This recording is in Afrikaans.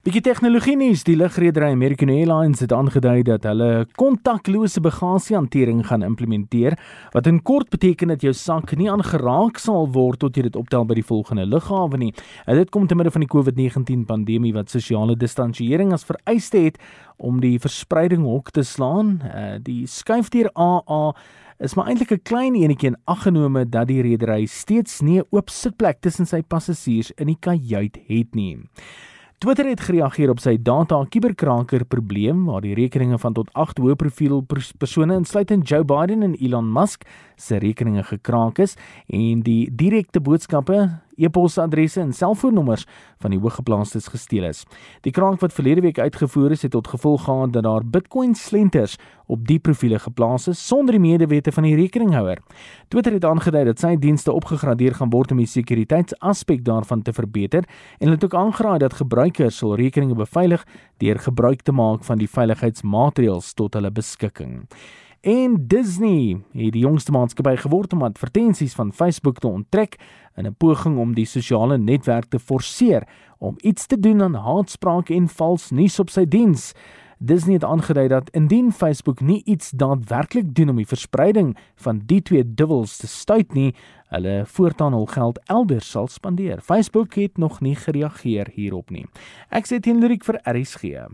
Bietjie tegnologie nuus, die lugredery American Airlines het aangedui dat hulle kontaklose bagasiehantering gaan implementeer, wat in kort beteken dat jou sak nie aangeraak sal word tot jy dit optel by die volgende lughawe nie. En dit kom te midde van die COVID-19 pandemie wat sosiale distansiering as vereiste het om die verspreiding hok te slaan. Uh, die skuifdeur AA is maar eintlik 'n klein enetjie en aggenome dat die redery steeds nie 'n oop sitplek tussen sy passasiers in die kajuit het nie. Twitter het gereageer op sy data kuberkraker probleem waar die rekeninge van tot 8 hoë profiel persone insluitend Joe Biden en Elon Musk se rekeninge gekraak is en die direkte boodskappe e-posadresse en selfoonnommers van die hooggeplaastes gesteel is. Die kraak wat verlede week uitgevoer is, het tot gevolg gehad dat daar Bitcoin slenters op die profile geplaas is sonder die medewete van die rekeninghouer. Twitter het aangedui dat sy dienste opgegradeer gaan word om die sekuriteitsaspek daarvan te verbeter en hulle het ook aangeraai dat gebruikers hul rekeninge beveilig deur gebruik te maak van die veiligheidsmaatreëls tot hulle beskikking. En Disney het die jongste maatskappy geword om advertensies van Facebook te onttrek in 'n poging om die sosiale netwerk te forceer om iets te doen aan haatspraak en vals nuus op sy diens. Disney het aangedui dat indien Facebook nie iets daadwerklik doen om die verspreiding van die twee duwels te stuit nie, hulle voortaan hul geld elders sal spandeer. Facebook het nog nie gereageer hierop nie. Ek sê teen Lurik vir RSG.